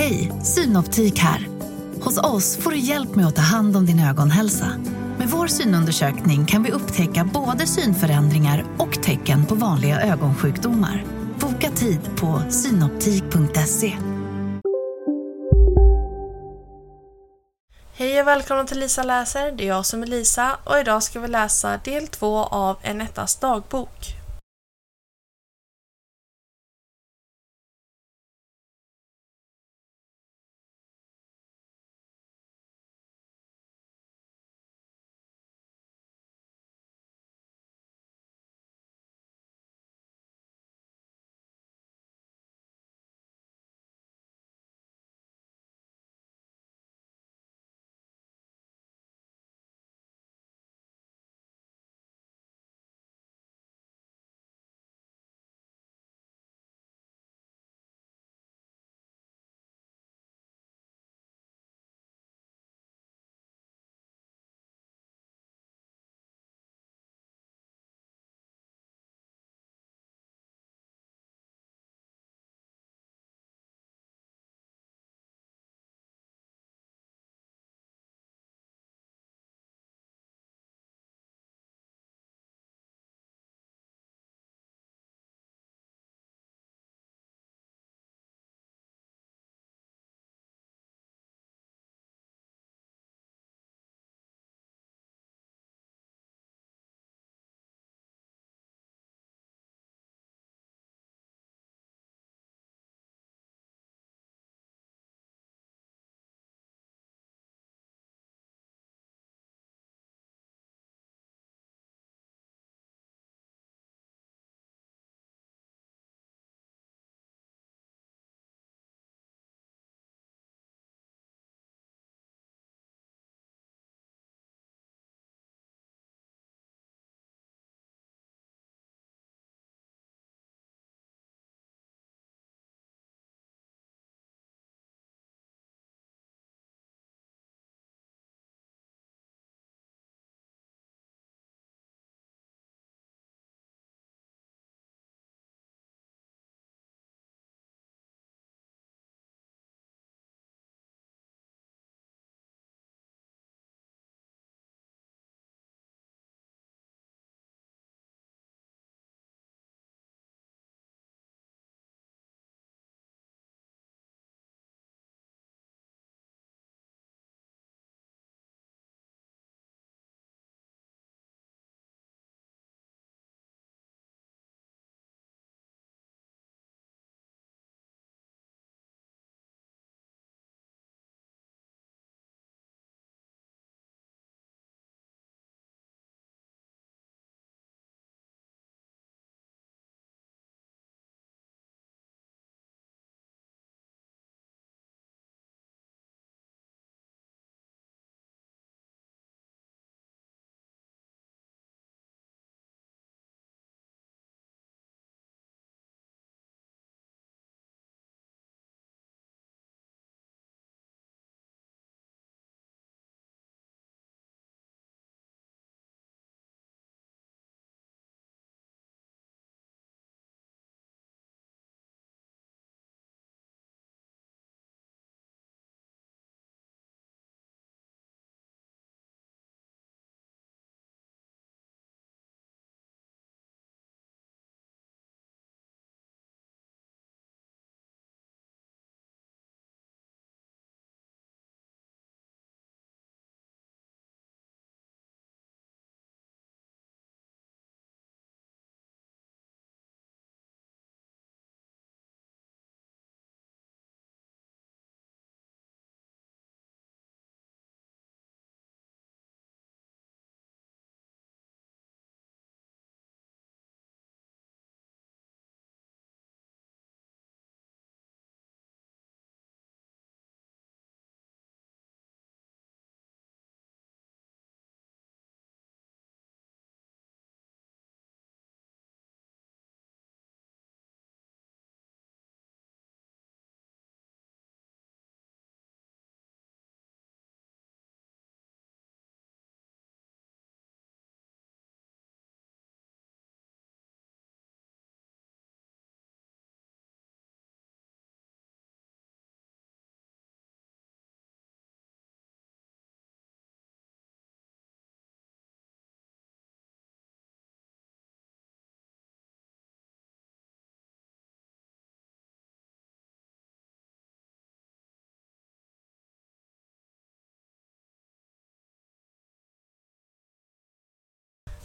Hej, Synoptik här. Hos oss får du hjälp med att ta hand om din ögonhälsa. Med vår synundersökning kan vi upptäcka både synförändringar och tecken på vanliga ögonsjukdomar. Boka tid på synoptik.se. Hej och välkomna till Lisa läser. Det är jag som är Lisa och idag ska vi läsa del två av Enettas dagbok.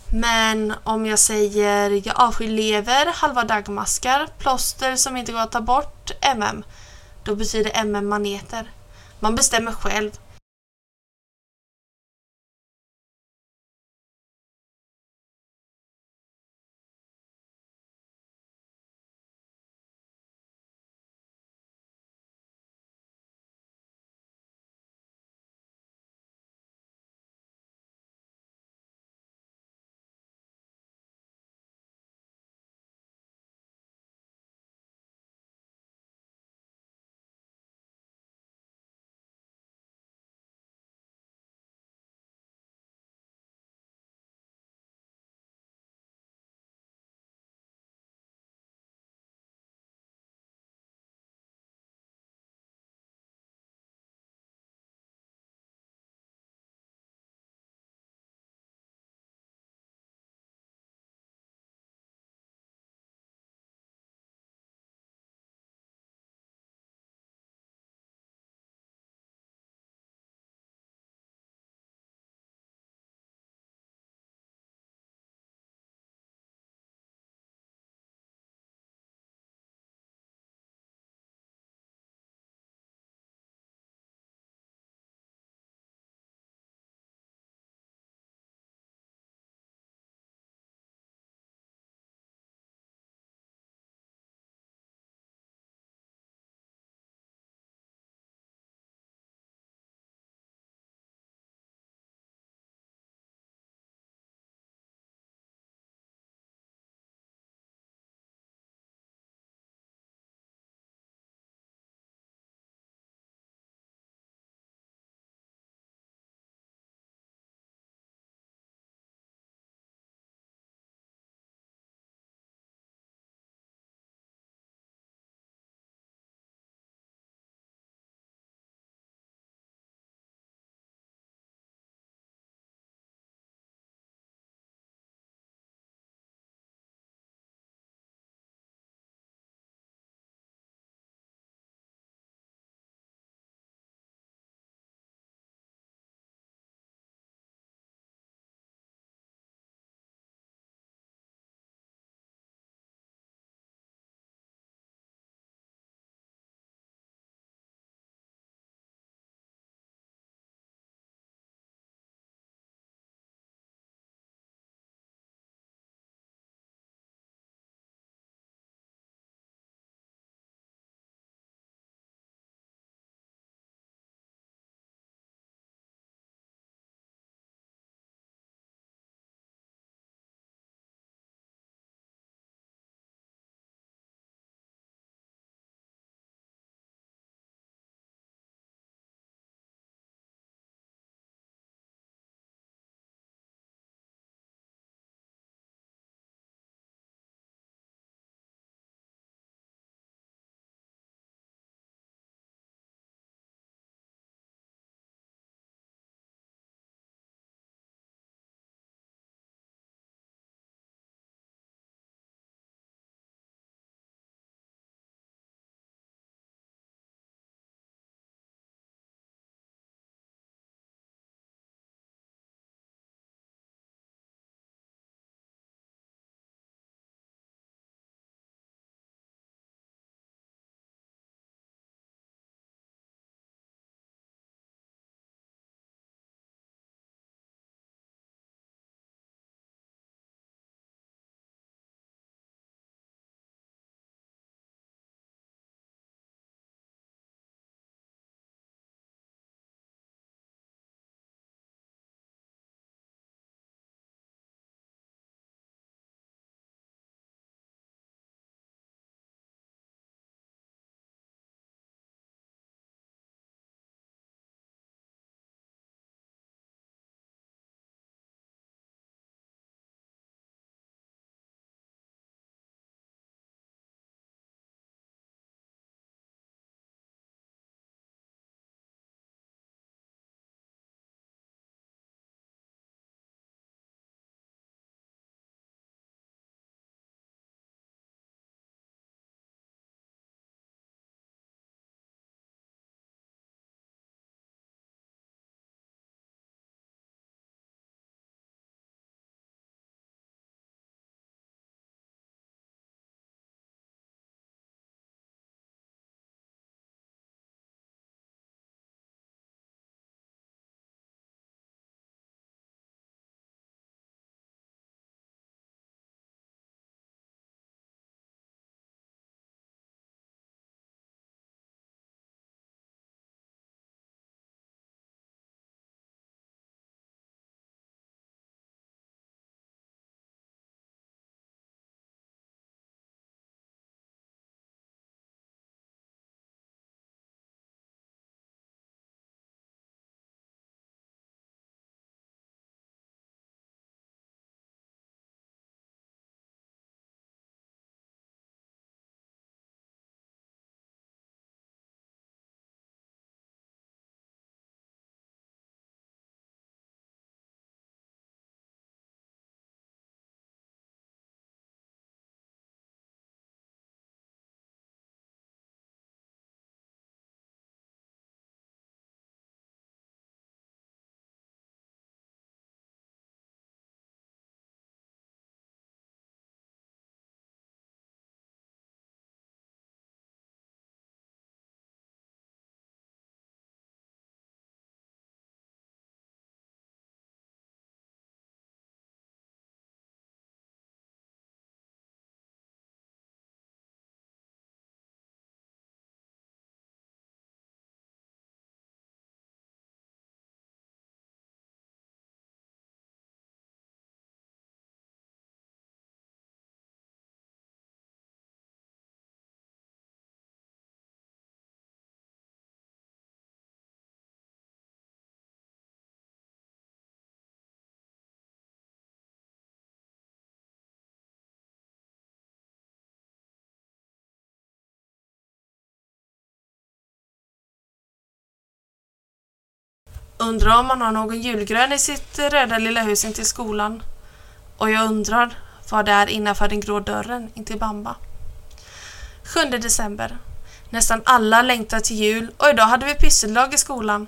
Men om jag säger jag avskyr lever, halva dagmaskar, plåster som inte går att ta bort, MM. Då betyder MM maneter. Man bestämmer själv. Undrar om man har någon julgrön i sitt eh, röda lilla hus intill skolan. Och jag undrar vad det är innanför den grå dörren intill Bamba. 7 december. Nästan alla längtar till jul och idag hade vi pyssellag i skolan.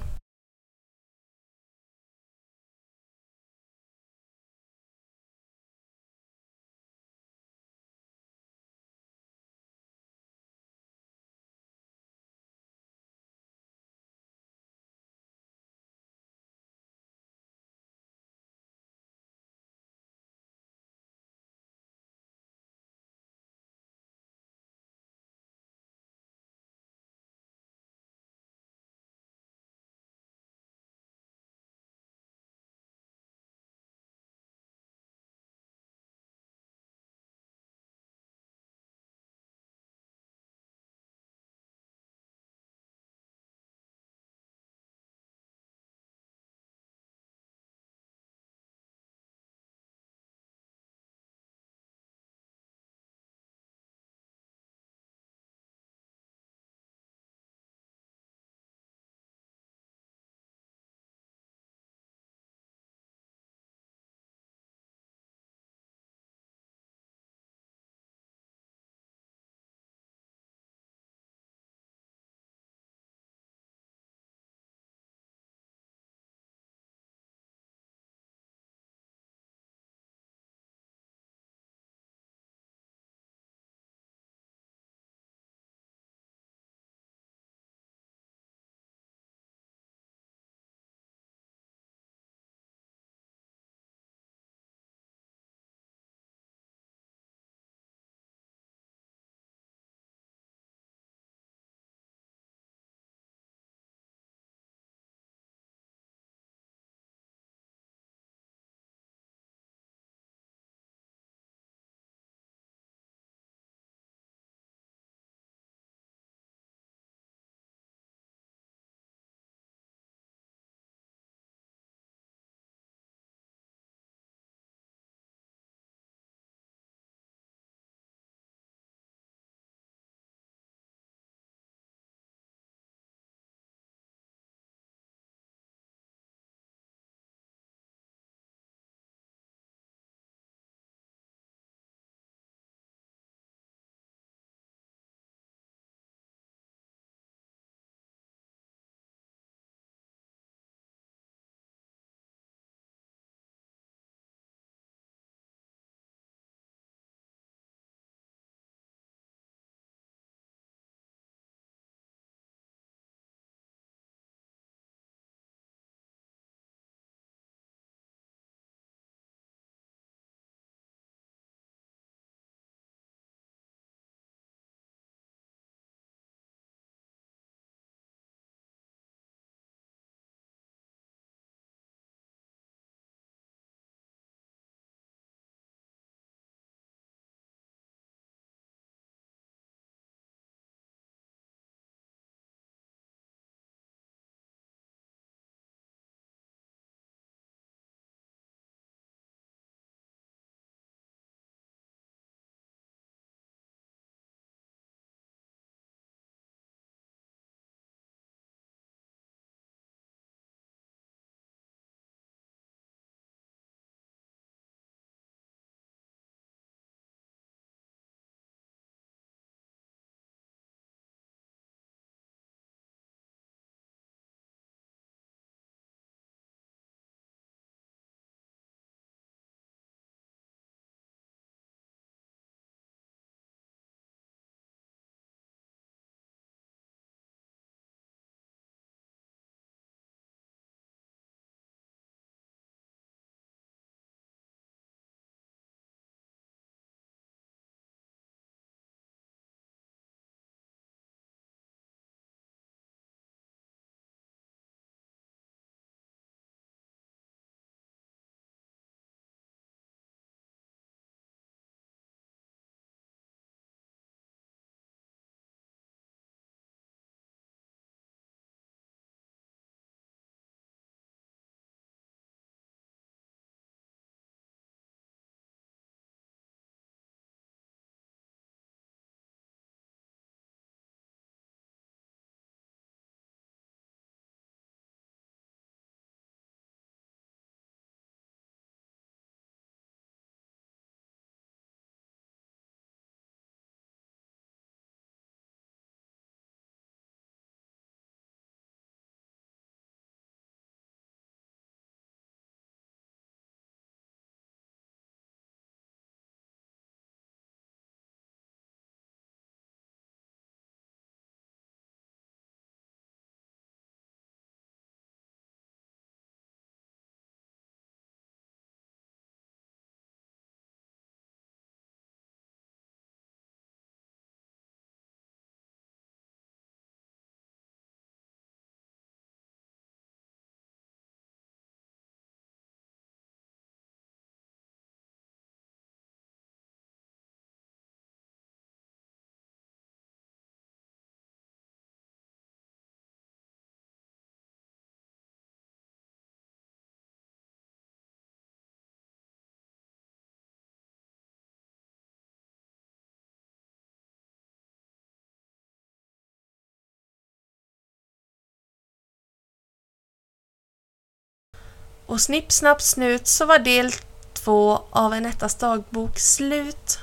Och snipp, snapp, snut så var del två av en ettas dagbok slut.